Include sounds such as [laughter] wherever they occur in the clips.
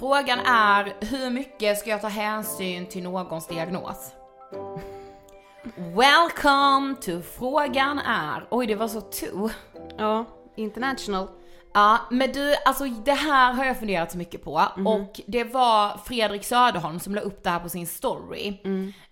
Frågan är, hur mycket ska jag ta hänsyn till någons diagnos? Welcome to Frågan är. Oj, det var så to. Ja, international. Ja, men du, alltså det här har jag funderat så mycket på och det var Fredrik Söderholm som la upp det här på sin story.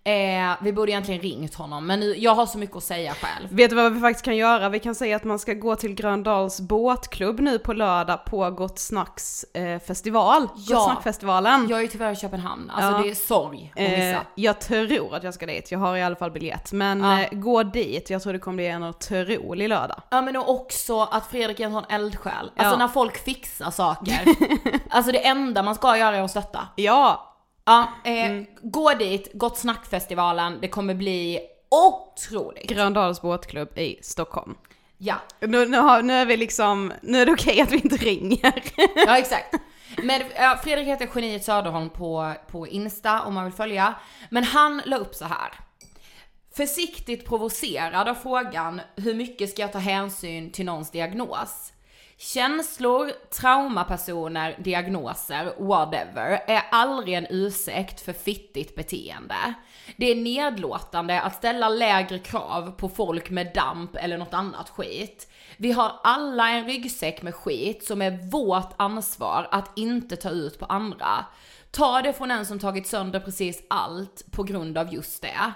Eh, vi borde egentligen ringt honom, men nu, jag har så mycket att säga själv. Vet du vad vi faktiskt kan göra? Vi kan säga att man ska gå till Gröndals båtklubb nu på lördag på Gott Snacks eh, festival. Ja. Gott Snack-festivalen. Jag är ju tyvärr i Köpenhamn, alltså Ja. det är sorg att Eh, missa. jag tror att jag ska dit, jag har i alla fall biljett. Men Ja. eh, gå dit, jag tror det kommer bli en otrolig lördag. Ja men också att Fredrik är en sån eldsjäl. Alltså Ja. när folk fixar saker. [laughs] alltså det enda man ska göra är att stötta. Ja, Ja, eh, gå dit, Gott Snack-festivalen, det kommer bli otroligt. Gröndals båtklubb i Stockholm. Ja, Nu, nu, har, nu är vi liksom, nu är det okej att vi inte ringer. ja exakt. Men ja, Fredrik heter Geniet Söderholm på, på Insta om man vill följa. Men han la upp så här. Försiktigt provocerad av frågan hur mycket ska jag ta hänsyn till någons diagnos? Känslor, traumapersoner, diagnoser, whatever, är aldrig en ursäkt för fittigt beteende. Det är nedlåtande att ställa lägre krav på folk med damp eller något annat skit. Vi har alla en ryggsäck med skit som är vårt ansvar att inte ta ut på andra. Ta det från en som tagit sönder precis allt på grund av just det.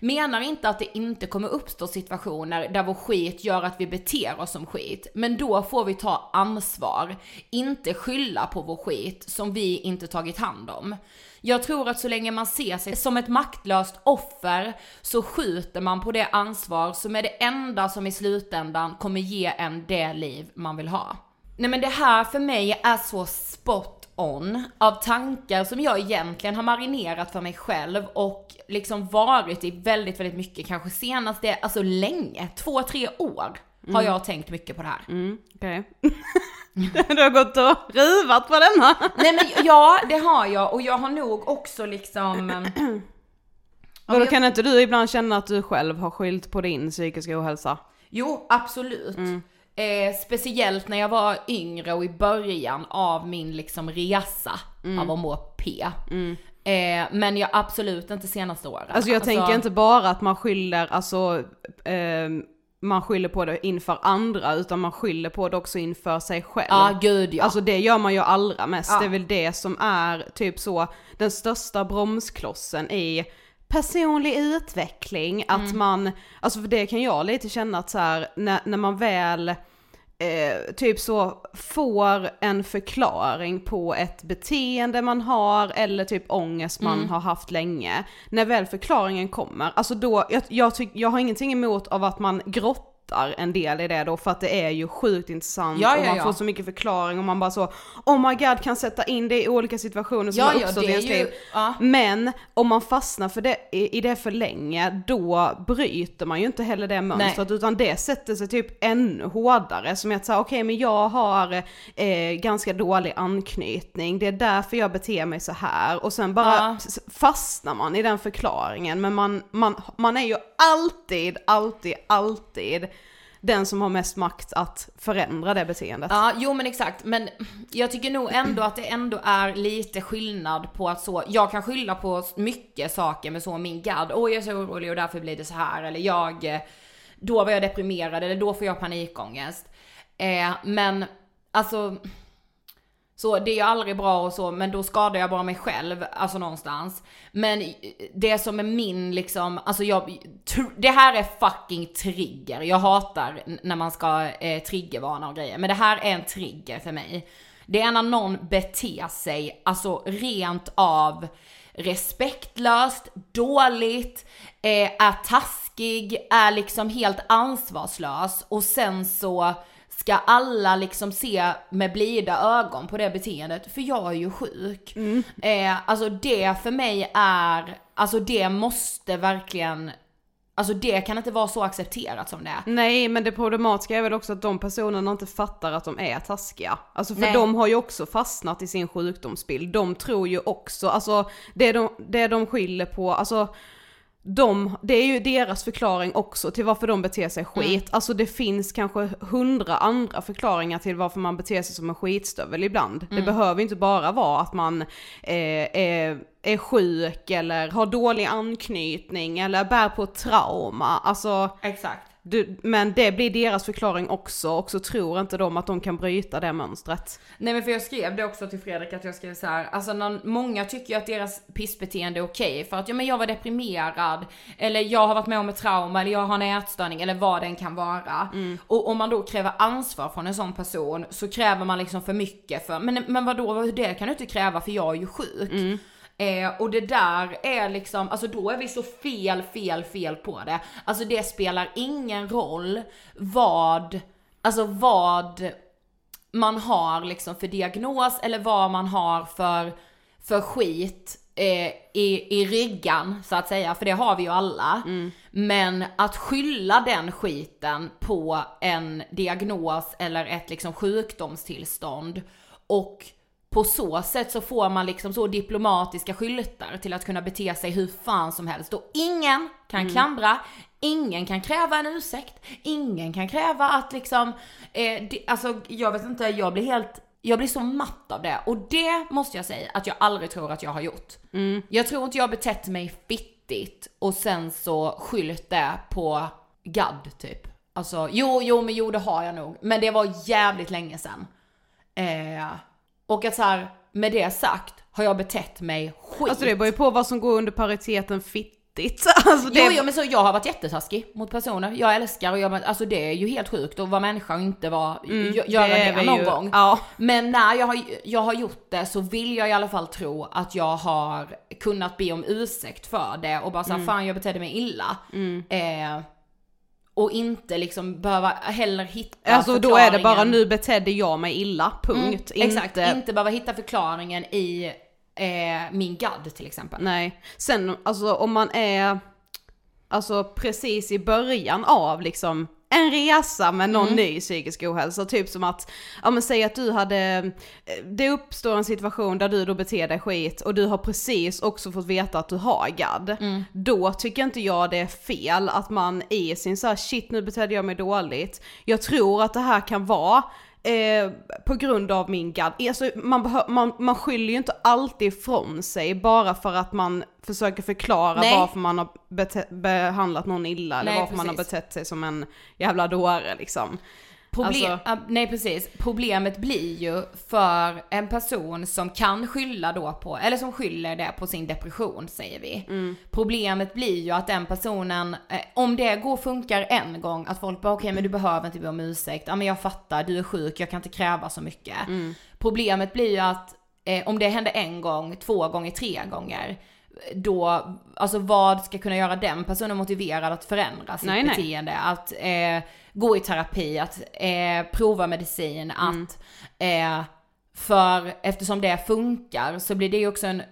Menar inte att det inte kommer uppstå situationer där vår skit gör att vi beter oss som skit. Men då får vi ta ansvar. Inte skylla på vår skit som vi inte tagit hand om. Jag tror att så länge man ser sig som ett maktlöst offer så skjuter man på det ansvar som är det enda som i slutändan kommer ge en det liv man vill ha. Nej men det här för mig är så spot on av tankar som jag egentligen har marinerat för mig själv och liksom varit i väldigt, väldigt mycket, kanske senaste, alltså länge, två, tre år har jag tänkt mycket på det här. Mm, okej. [laughs] du har gått och ruvat på denna. Nej men ja, det har jag och jag har nog också liksom Och då kan inte du ibland känna att du själv har skyllt på din psykiska ohälsa? Jo, absolut. Eh, speciellt när jag var yngre och i början av min liksom resa av att må P. Eh, men jag absolut inte senaste åren. Alltså jag tänker inte bara att man skyller, alltså eh, man skyller på det inför andra utan man skyller på det också inför sig själv. Ja, gud ja. Alltså det gör man ju allra mest, Ja. det är väl det som är typ så den största bromsklossen i personlig utveckling, att Mm. man, alltså för det kan jag lite känna att så här, när, när man väl eh, typ så får en förklaring på ett beteende man har eller typ ångest man Mm. har haft länge. När väl förklaringen kommer, alltså då, jag, jag, tyck, jag har ingenting emot av att man grottar en del i det då för att det är ju sjukt intressant Ja, och ja, man ja. får så mycket förklaring och man bara så oh my god kan sätta in det i olika situationer som Ja, har uppstått det i är ens ju- liv. Men om man fastnar för det, i, i det för länge, då bryter man ju inte heller det mönstret utan det sätter sig typ ännu hårdare. Som att säga, okej men jag har eh, ganska dålig anknytning, det är därför jag beter mig så här. Och sen bara fastnar man i den förklaringen. Men man, man, man är ju alltid, alltid, alltid den som har mest makt att förändra det beteendet. Ja, jo men exakt. Men jag tycker nog ändå att det ändå är lite skillnad på att så, jag kan skylla på mycket saker med så min gadd. Åh jag är så orolig och därför blir det så här eller jag, då var jag deprimerad eller då får jag panikångest. Eh, men alltså, så det är ju aldrig bra och så, men då skadar jag bara mig själv, alltså någonstans. Men det som är min liksom, alltså jag, det här är fucking trigger. Jag hatar när man ska eh, triggervarna och grejer, men det här är en trigger för mig. Det är när någon beter sig, alltså rent av respektlöst, dåligt, eh, är taskig, är liksom helt ansvarslös och sen så ska alla liksom se med blida ögon på det beteendet, för jag är ju sjuk. Eh, alltså det för mig är, alltså det måste verkligen, alltså det kan inte vara så accepterat som det är. Nej men det problematiska är väl också att de personerna inte fattar att de är taskiga. Alltså för Nej. de har ju också fastnat i sin sjukdomsbild. De tror ju också, alltså det de, det de skyller på, alltså de, det är ju deras förklaring också till varför de beter sig skit. Alltså det finns kanske hundra andra förklaringar till varför man beter sig som en skitstövel ibland. Det behöver inte bara vara att man eh, är, är sjuk eller har dålig anknytning eller bär på trauma. Alltså Exakt. Du, men det blir deras förklaring också och så tror inte de att de kan bryta det mönstret. Nej men för jag skrev det också till Fredrik att jag skrev så här, alltså när många tycker ju att deras pissbeteende är okej för att ja men jag var deprimerad eller jag har varit med om ett trauma eller jag har en ätstörning eller vad den kan vara. Och om man då kräver ansvar från en sån person så kräver man liksom för mycket för, men, men vadå det kan du inte kräva för jag är ju sjuk. Eh, och det där är liksom, alltså då är vi så fel, fel, fel på det. Alltså det spelar ingen roll vad, alltså vad man har liksom för diagnos eller vad man har för, för skit eh, i, i ryggan så att säga, för det har vi ju alla. Men att skylla den skiten på en diagnos eller ett liksom sjukdomstillstånd och på så sätt så får man liksom så diplomatiska skyltar till att kunna bete sig hur fan som helst och ingen kan klandra, ingen kan kräva en ursäkt, ingen kan kräva att liksom, eh, det, alltså jag vet inte, jag blir helt jag blir så matt av det och det måste jag säga att jag aldrig tror att jag har gjort. Jag tror inte jag betett mig fittigt och sen så skyllt det på gadd typ. Alltså jo, jo men jo det har jag nog. Men det var jävligt länge sedan. Eh, och att så här, med det sagt har jag betett mig skit. Alltså det beror ju på vad som går under pariteten fitta nyttigt. [laughs] Alltså det... Jo, jo men så jag har varit jättetaskig mot personer. Jag älskar och jag, alltså det är ju helt sjukt att vara människa och inte vara, Mm, gö- göra det det, någon ju. gång. Ja. Men när jag har, jag har gjort det så vill jag i alla fall tro att jag har kunnat be om ursäkt för det och bara säga Mm. fan jag betedde mig illa. Eh, och inte liksom behöva heller hitta Alltså då är det bara nu betedde jag mig illa, punkt. Mm, Exakt, Inte, inte behöva hitta förklaringen i eh, min gadd till exempel. Nej. Sen alltså om man är, alltså precis i början av liksom en resa med någon Mm. ny psykisk ohälsa, typ som att, ja men säg att du hade, eh, det uppstår en situation där du då beter dig skit och du har precis också fått veta att du har GAD. Mm. Då tycker inte jag det är fel att man i sin så här shit nu betedde jag mig dåligt. Jag tror att det här kan vara Eh, på grund av min GAD. Alltså, man, man, man skyller ju inte alltid ifrån sig bara för att man försöker förklara Nej. varför man har behandlat någon illa eller Nej, varför man har precis. betett sig som en jävla dåre liksom. Problem, Alltså- nej precis, problemet blir ju för en person som kan skylla då på, eller som skyller det på sin depression säger vi. Mm. Problemet blir ju att den personen, eh, om det går funkar en gång, att folk bara okej men du behöver inte be om ursäkt, ja men jag fattar, du är sjuk, jag kan inte kräva så mycket. Mm. Problemet blir ju att eh, om det händer en gång, två gånger, tre gånger, då, alltså vad ska kunna göra den personen motiverad att förändra sitt Nej, nej. beteende? Att eh, gå i terapi, att eh, prova medicin, Mm. att eh, för eftersom det funkar så blir det ju också en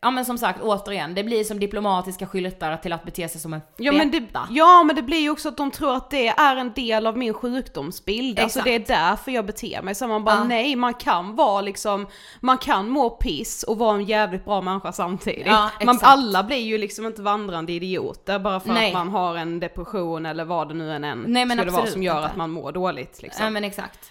Ja men som sagt återigen, det blir som diplomatiska skyltar till att bete sig som en Ja men, det, ja men det blir ju också att de tror att det är en del av min sjukdomsbild, alltså Exakt. det är därför jag beter mig så man bara Ja. nej man kan vara liksom, man kan må piss och vara en jävligt bra människa samtidigt. Ja, man, alla blir ju liksom inte vandrande idioter bara för Nej. att man har en depression eller vad det nu än, än Nej, men skulle vara absolut som gör inte. att man mår dåligt liksom. Ja men exakt.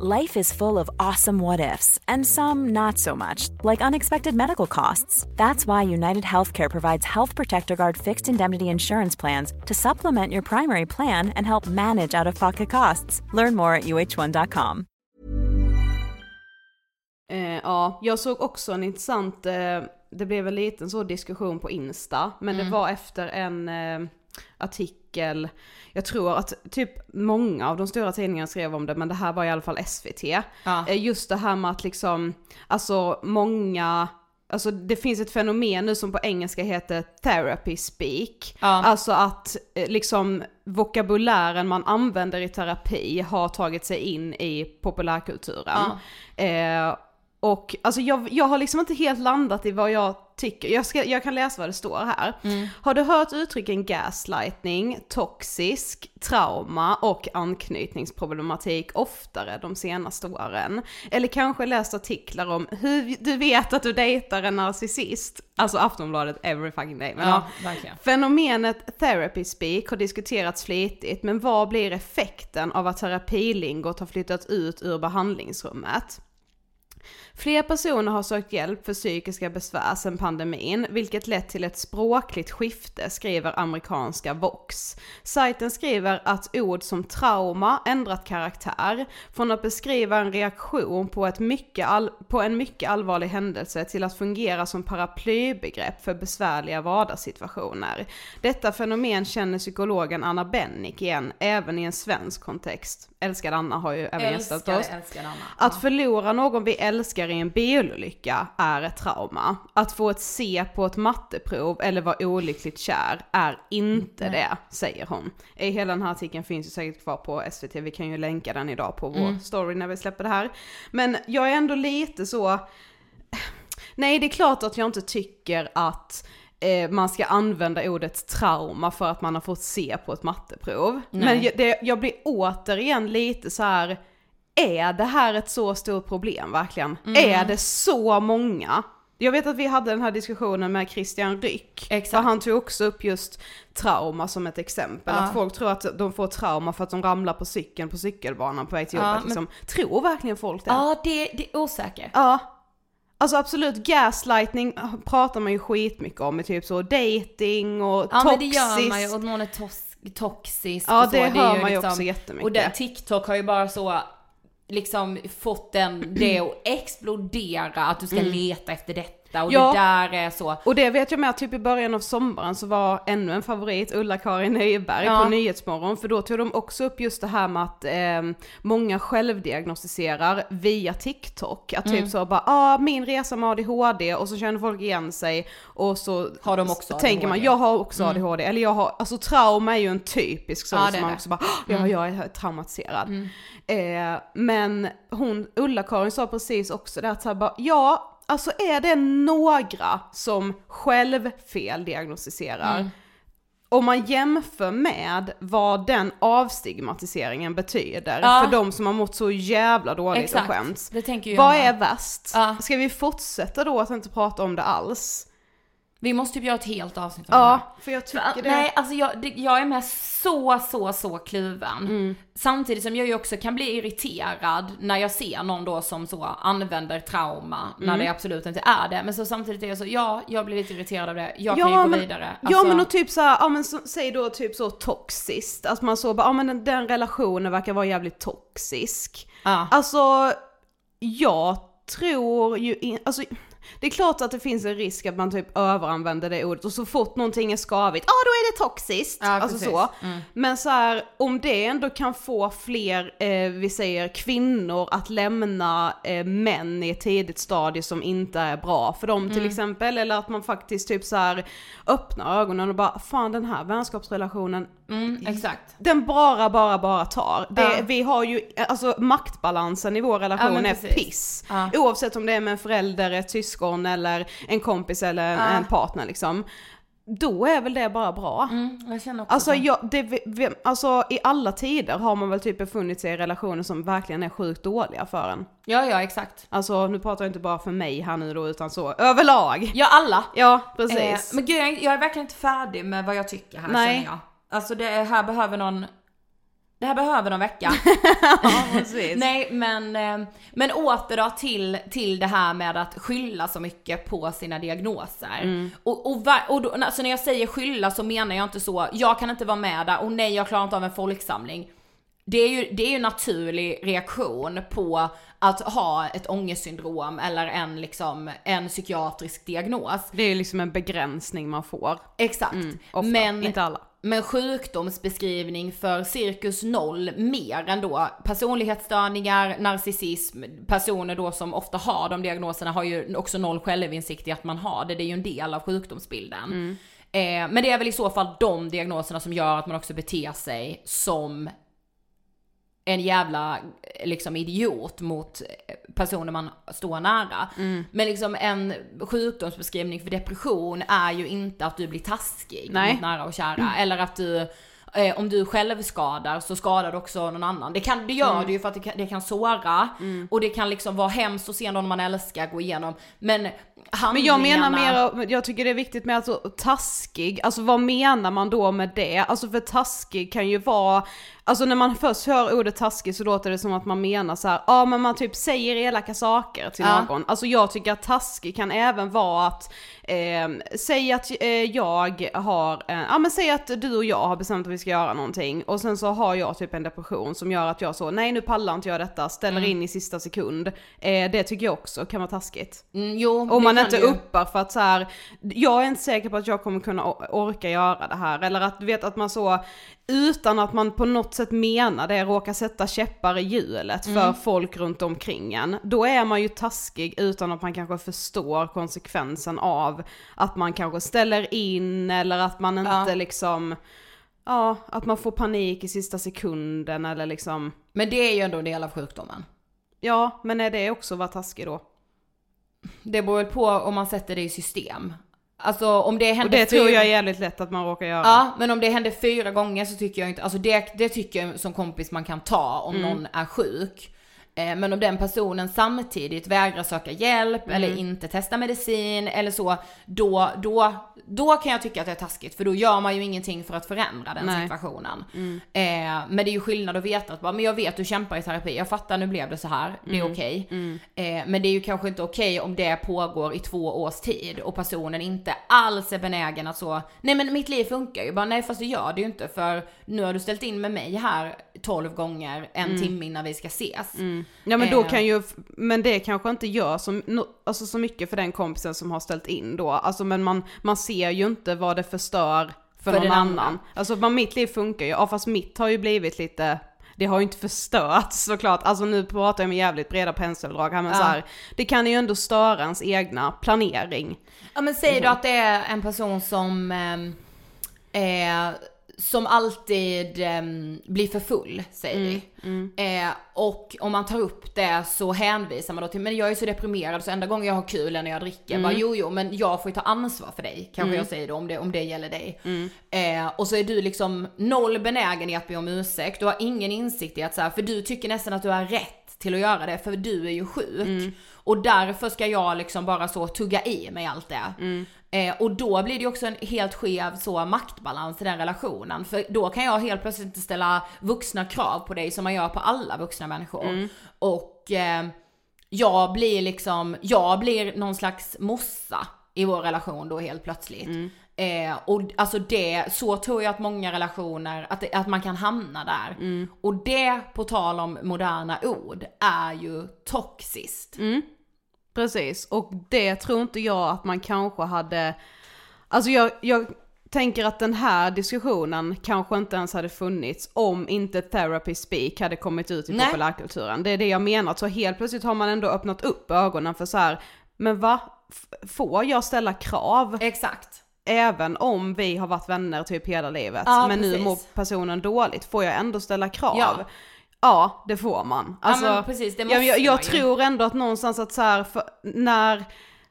Life is full of awesome what ifs, and some not so much, like unexpected medical costs. That's why United Healthcare provides Health Protector Guard fixed indemnity insurance plans to supplement your primary plan and help manage out of pocket costs. Learn more at uh1.com. Eh, ja, jag såg också en intressant, eh, det blev en liten så diskussion på Insta, men Mm. det var efter en eh, artikel, jag tror att typ många av de stora tidningarna skrev om det, men det här var i alla fall SVT. Ja. Eh, just det här med att liksom, alltså många, alltså det finns ett fenomen nu som på engelska heter therapy speak. Ja. Alltså att eh, liksom vokabulären man använder i terapi har tagit sig in i populärkulturen. Eh, och alltså jag, jag har liksom inte helt landat i vad jag tycker, jag, ska, jag kan läsa vad det står här. Har du hört uttrycken gaslightning, toxisk, trauma och anknytningsproblematik oftare de senaste åren? Eller kanske läst artiklar om hur du vet att du dejtar en narcissist? Alltså Aftonbladet every fucking day. Men Ja, verkligen. Fenomenet therapy speak har diskuterats flitigt, men vad blir effekten av att terapilingot har flyttat ut ur behandlingsrummet? Fler personer har sökt hjälp för psykiska besvär sedan pandemin, vilket lett till ett språkligt skifte, skriver amerikanska Vox. Sajten skriver att ord som trauma ändrat karaktär, från att beskriva en reaktion på, ett mycket all- på en mycket allvarlig händelse till att fungera som paraplybegrepp för besvärliga vardagssituationer. Detta fenomen känner psykologen Anna Bennick igen, även i en svensk kontext. Älskad Anna har ju även gästat oss. älskar Anna. Att förlora någon vi älskar i en bilolycka är ett trauma. Att få ett C på ett matteprov eller vara olyckligt kär är inte det, säger hon. I hela den här artikeln finns ju säkert kvar på SVT, vi kan ju länka den idag på vår story när vi släpper det här. Men jag är ändå lite så, nej det är klart att jag inte tycker att eh, man ska använda ordet trauma för att man har fått se på ett matteprov. Men jag, det, jag blir återigen lite så här. är det här ett så stort problem verkligen? Är det så många? Jag vet att vi hade den här diskussionen med Christian Ryck, Exakt. han tog också upp just trauma som ett exempel. Att folk tror att de får trauma för att de ramlar på cykeln på cykelbanan på väg till Ja, jobbet. men- liksom. Tror verkligen folk det? Ja, det, det är osäker. Ja. Alltså absolut, gaslightning pratar man ju skitmycket om i typ så dating och Ja men det toxisk. gör man ju och någon är tos- toxisk Ja, och så. det är hör man ju också jättemycket. Och den TikTok har ju bara så liksom fått den, det att explodera, att du ska leta efter detta och Mm. Ja. det där är så. Och det vet jag med, typ i början av sommaren så var ännu en favorit Ulla-Karin Nyberg Ja. på Nyhetsmorgon, för då tog de också upp just det här med att eh, många självdiagnostiserar via TikTok. Att Mm. typ så bara, ah min resa med ADHD och så känner folk igen sig och så Har de också tänker man, ADHD? jag har också ADHD, eller jag har, alltså trauma är ju en typisk sån Ja, som man också bara, "Ah, ja jag är traumatiserad. Eh, men hon, Ulla-Karin sa precis också det att så här bara, ja alltså är det några som själv feldiagnostiserar, om man jämför med vad den avstigmatiseringen betyder Ja. för de som har mått så jävla dåligt Exakt, och skämts. det tänker jag Vad är värst? Ja. Ska vi fortsätta då att inte prata om det alls? Vi måste typ göra ett helt avsnitt om det. Ja, för jag För tycker att, det. Nej, alltså jag, det, jag är med så, så, så kluven. Mm. Samtidigt som jag ju också kan bli irriterad när jag ser någon då som så använder trauma, Mm. när det absolut inte är det. Men så samtidigt är jag så, ja, jag blir lite irriterad av det. Jag kan ju gå men, vidare. Ja Alltså, men och typ såhär, ja men så, säg då typ så toxiskt, att man så bara, ja men den, den relationen verkar vara jävligt toxisk. Ja. Alltså, jag tror ju in, alltså det är klart att det finns en risk att man typ överanvänder det ordet och så fort någonting är skavigt, ja då är det toxiskt. Ja, alltså precis. så. Mm. Men så här, om det ändå kan få fler, eh, vi säger kvinnor att lämna eh, män i ett tidigt stadie som inte är bra för dem Mm. till exempel, eller att man faktiskt typ så här öppnar ögonen och bara, fan den här vänskapsrelationen, Mm, exakt. den bara, bara, bara tar. Det, Ja. Vi har ju, alltså maktbalansen i vår Ja, relation men är piss. Ja. Oavsett om det är med en förälder, ett syskon eller en kompis eller en, partner liksom. Då är väl det bara bra. Mm, jag Alltså, så. jag, det, alltså i alla tider har man väl typ befunnit sig i relationer som verkligen är sjukt dåliga för en. Ja, ja, exakt. Alltså nu pratar jag inte bara för mig här nu då utan så överlag. Ja, alla. Ja, precis. Eh, men gud, jag, jag är verkligen inte färdig med vad jag tycker här Nej. känner jag. Alltså det här behöver någon, det här behöver någon vecka. [laughs] ja, precis. Nej men, eh, men åter då till, till det här med att skylla så mycket på sina diagnoser. Mm. Och, och, och då, alltså när jag säger skylla så menar jag inte så, jag kan inte vara med där och nej jag klarar inte av en folksamling. Det är ju, det är ju en naturlig reaktion på att ha ett ångestsyndrom eller en liksom, en psykiatrisk diagnos. Det är ju liksom en begränsning man får. Exakt. Mm, men, inte alla. Men sjukdomsbeskrivning för cirkus noll mer än då personlighetsstörningar, narcissism, personer då som ofta har de diagnoserna har ju också noll självinsikt i att man har det, det är ju en del av sjukdomsbilden. Eh, men det är väl i så fall de diagnoserna som gör att man också beter sig som en jävla liksom idiot mot personer man står nära. Men liksom en sjukdomsbeskrivning för depression är ju inte att du blir taskig Nej. mot nära och kära. Eller att du, eh, om du själv skadar så skadar du också någon annan. Det, kan, det gör det ju för att det kan, det kan såra och det kan liksom vara hemskt att se någon man älskar gå igenom. Men Men jag menar handlingarna- mer, jag tycker det är viktigt med alltså taskig, alltså vad menar man då med det? Alltså för taskig kan ju vara Alltså när man först hör ordet taskig så låter det som att man menar så här, ja men man typ säger elaka saker till Ja. någon. Alltså jag tycker att taskig kan även vara att, eh, säg att eh, jag har, eh, ja men säg att du och jag har bestämt att vi ska göra någonting och sen så har jag typ en depression som gör att jag så, nej nu pallar inte jag detta, ställer Mm. in i sista sekund. Eh, det tycker jag också kan vara taskigt. Mm, jo, Om man inte ju. uppar för att så här, jag är inte säker på att jag kommer kunna orka göra det här. Eller att du vet att man så, utan att man på något sätt menar det, råkar sätta käppar i hjulet för Mm. folk runt omkring en. Då är man ju taskig utan att man kanske förstår konsekvensen av att man kanske ställer in eller att man inte Ja. liksom, ja, att man får panik i sista sekunden eller liksom, Men det är ju ändå en del av sjukdomen. ja, men är det också vara taskig då? Det beror väl på om man sätter det i system. Alltså om det Och händer det tror fyra- jag är jävligt lätt att man råkar göra. Ja, men om det händer fyra gånger så tycker jag inte, alltså det, det tycker jag som kompis man kan ta om Mm. någon är sjuk. Eh, Men om den personen samtidigt vägrar söka hjälp Mm. eller inte testa medicin eller så, då, då, då kan jag tycka att det är taskigt för då gör man ju ingenting för att förändra den Nej. Mm. situationen. Eh, men det är ju skillnad att veta att bara, men jag vet du kämpar i terapi, jag fattar nu blev det så här, det Mm. är okej. Eh, men det är ju kanske inte okej om det pågår i två års tid och personen inte alls är benägen att så, nej men mitt liv funkar ju, bara nej fast det gör det ju inte för nu har du ställt in med mig här 12 gånger en timme innan vi ska ses. Ja men då Eh. kan ju, men det kanske inte gör så, alltså så mycket för den kompisen som har ställt in då. Alltså men man, man ser ju inte vad det förstör för, För någon annan. Alltså man, mitt liv funkar ju, ja fast mitt har ju blivit lite, det har ju inte förstört [laughs] såklart. Alltså nu pratar jag med jävligt breda penseldrag här men Ja. så här, det kan ju ändå störa ens egna planering. Ja men säg då att det är en person som, ehm, eh, som alltid ehm, blir för full, säger vi. Eh, och om man tar upp det så hänvisar man då till, men jag är så deprimerad så enda gången jag har kul är när jag dricker. Bara, jo jo men jag får ju ta ansvar för dig, kanske jag säger då om det, om det gäller dig. Eh, och så är du liksom noll benägen i att be om ursäkt, du har ingen insikt i att så här, för du tycker nästan att du har rätt till att göra det, för du är ju sjuk. Och därför ska jag liksom bara så tugga i mig allt det. Eh, och då blir det ju också en helt skev så maktbalans i den relationen. För då kan jag helt plötsligt inte ställa vuxna krav på dig som man gör på alla vuxna människor. Och eh, jag blir liksom, jag blir någon slags mossa i vår relation då helt plötsligt. Eh, och alltså det, så tror jag att många relationer, att, det, att man kan hamna där. Och det, på tal om moderna ord, är ju toxiskt. Precis, och det tror inte jag att man kanske hade, alltså jag, jag tänker att den här diskussionen kanske inte ens hade funnits om inte therapy speak hade kommit ut i Nej. populärkulturen. Det är det jag menar, så helt plötsligt har man ändå öppnat upp ögonen för så här, men va? F- Får jag ställa krav? Exakt. Även om vi har varit vänner typ hela livet, Ja, men nu precis. mår personen dåligt, får jag ändå ställa krav? Ja. Ja, det får man. Alltså, men precis, det jag, jag, jag tror ändå att någonstans att så här, när,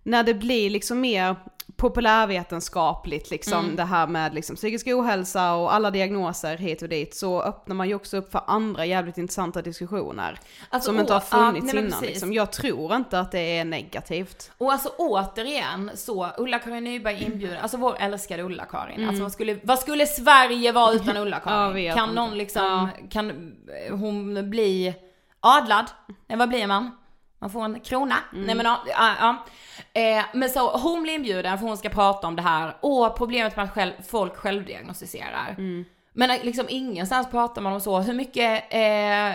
när det blir liksom mer populärvetenskapligt liksom Mm. det här med liksom psykisk ohälsa och alla diagnoser hit och dit så öppnar man ju också upp för andra jävligt intressanta diskussioner. Alltså, som inte har å- ja, funnits nej, innan liksom. Jag tror inte att det är negativt. Och alltså återigen så, Ulla-Karin Nyberg inbjuder, alltså vår älskade Ulla-Karin. Alltså vad skulle, vad skulle Sverige vara [laughs] utan Ja, Ulla-Karin? vet kan inte. någon liksom, kan hon bli adlad? Nej vad blir man? Man får en krona? Nej men ja, ja, ja. Eh, men så hon blir inbjuden för hon ska prata om det här, och problemet med att själv, folk självdiagnostiserar. Men eh, liksom ingenstans pratar man om så, hur mycket, eh,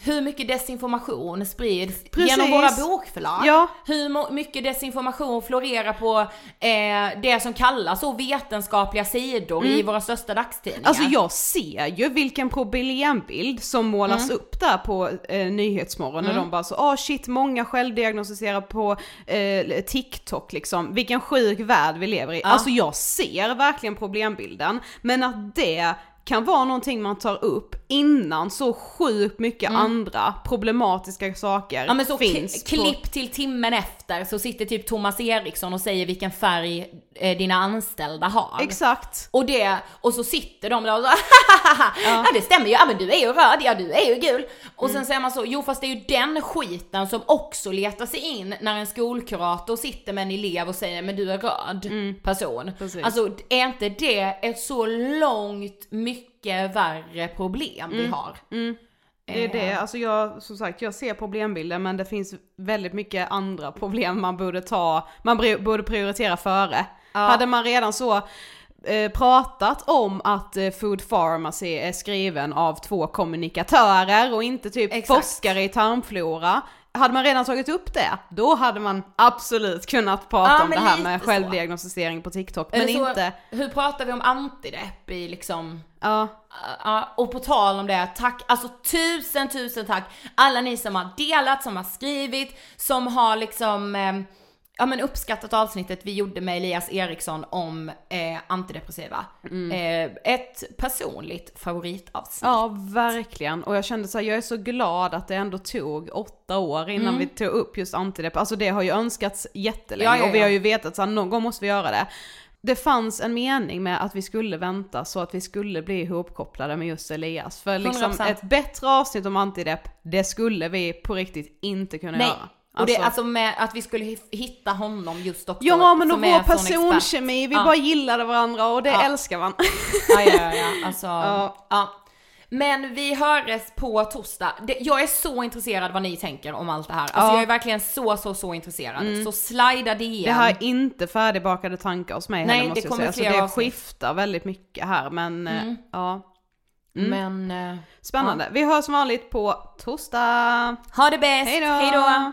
hur mycket desinformation sprids Precis. genom våra bokförlag? Ja. Hur mycket desinformation florerar på eh, det som kallas så vetenskapliga sidor i våra största dagstidningar? Alltså jag ser ju vilken problembild som målas Mm. upp där på eh, Nyhetsmorgon när de bara så, ah shit många självdiagnostiserar på eh, TikTok liksom, vilken sjuk värld vi lever i. Alltså jag ser verkligen problembilden, men att det kan vara någonting man tar upp innan så sjukt mycket andra problematiska saker Mm. Ja men så finns. kli- på- klipp till timmen efter så sitter typ Thomas Eriksson och säger vilken färg eh, dina anställda har. Exakt. Och det, och så sitter de där och så [laughs] ja. det stämmer ju, ja men du är ju röd, ja du är ju gul. Och Mm. sen säger man så, jo fast det är ju den skiten som också letar sig in när en skolkurator sitter med en elev och säger men du är röd person. Mm. Precis. Alltså är inte det ett så långt mycket mycket värre problem vi har. Det är det, Eh. alltså jag, som sagt, jag ser problembilden men det finns väldigt mycket andra problem man borde ta, man borde prioritera före. Hade man redan så eh, pratat om att eh, Food Pharmacy är skriven av två kommunikatörer och inte typ Exakt. forskare i tarmflora, hade man redan tagit upp det, då hade man absolut kunnat prata Ja, om det här med så. självdiagnostisering på TikTok, men så, inte, Hur pratar vi om antidepp i liksom ja. Ja, och på tal om det, tack, alltså tusen tusen tack alla ni som har delat, som har skrivit, som har liksom eh, ja men uppskattat avsnittet vi gjorde med Elias Eriksson om eh, antidepressiva. Eh, ett personligt favoritavsnitt. Ja, verkligen. Och jag kände så här, jag är så glad att det ändå tog åtta år innan Mm. vi tog upp just antidepp. Alltså det har ju önskats jättelänge Ja, ja, och vi ja. har ju vetat att någon gång måste vi göra det. Det fanns en mening med att vi skulle vänta så att vi skulle bli ihopkopplade med just Elias. För liksom 100%. ett bättre avsnitt om antidepp, det skulle vi på riktigt inte kunna Nej, göra. Och det alltså med att vi skulle hi- hitta honom just också. Ja men och vår personkemi, vi Ja. bara gillade varandra och det Ja. älskar man. Ja, ja, ja, ja. Alltså, [laughs] Ja. ja. Men vi hörs på torsdag. Det, jag är så intresserad vad ni tänker om allt det här. Alltså Ja. jag är verkligen så, så, så intresserad. Så slida DM. Det här är inte färdigbakade tankar hos mig Nej, heller måste det jag kommer säga. Så fler det skiftar väldigt mycket här men eh, ja. Men eh, Spännande. Vi hörs som vanligt på torsdag. ha det bäst. Hej då.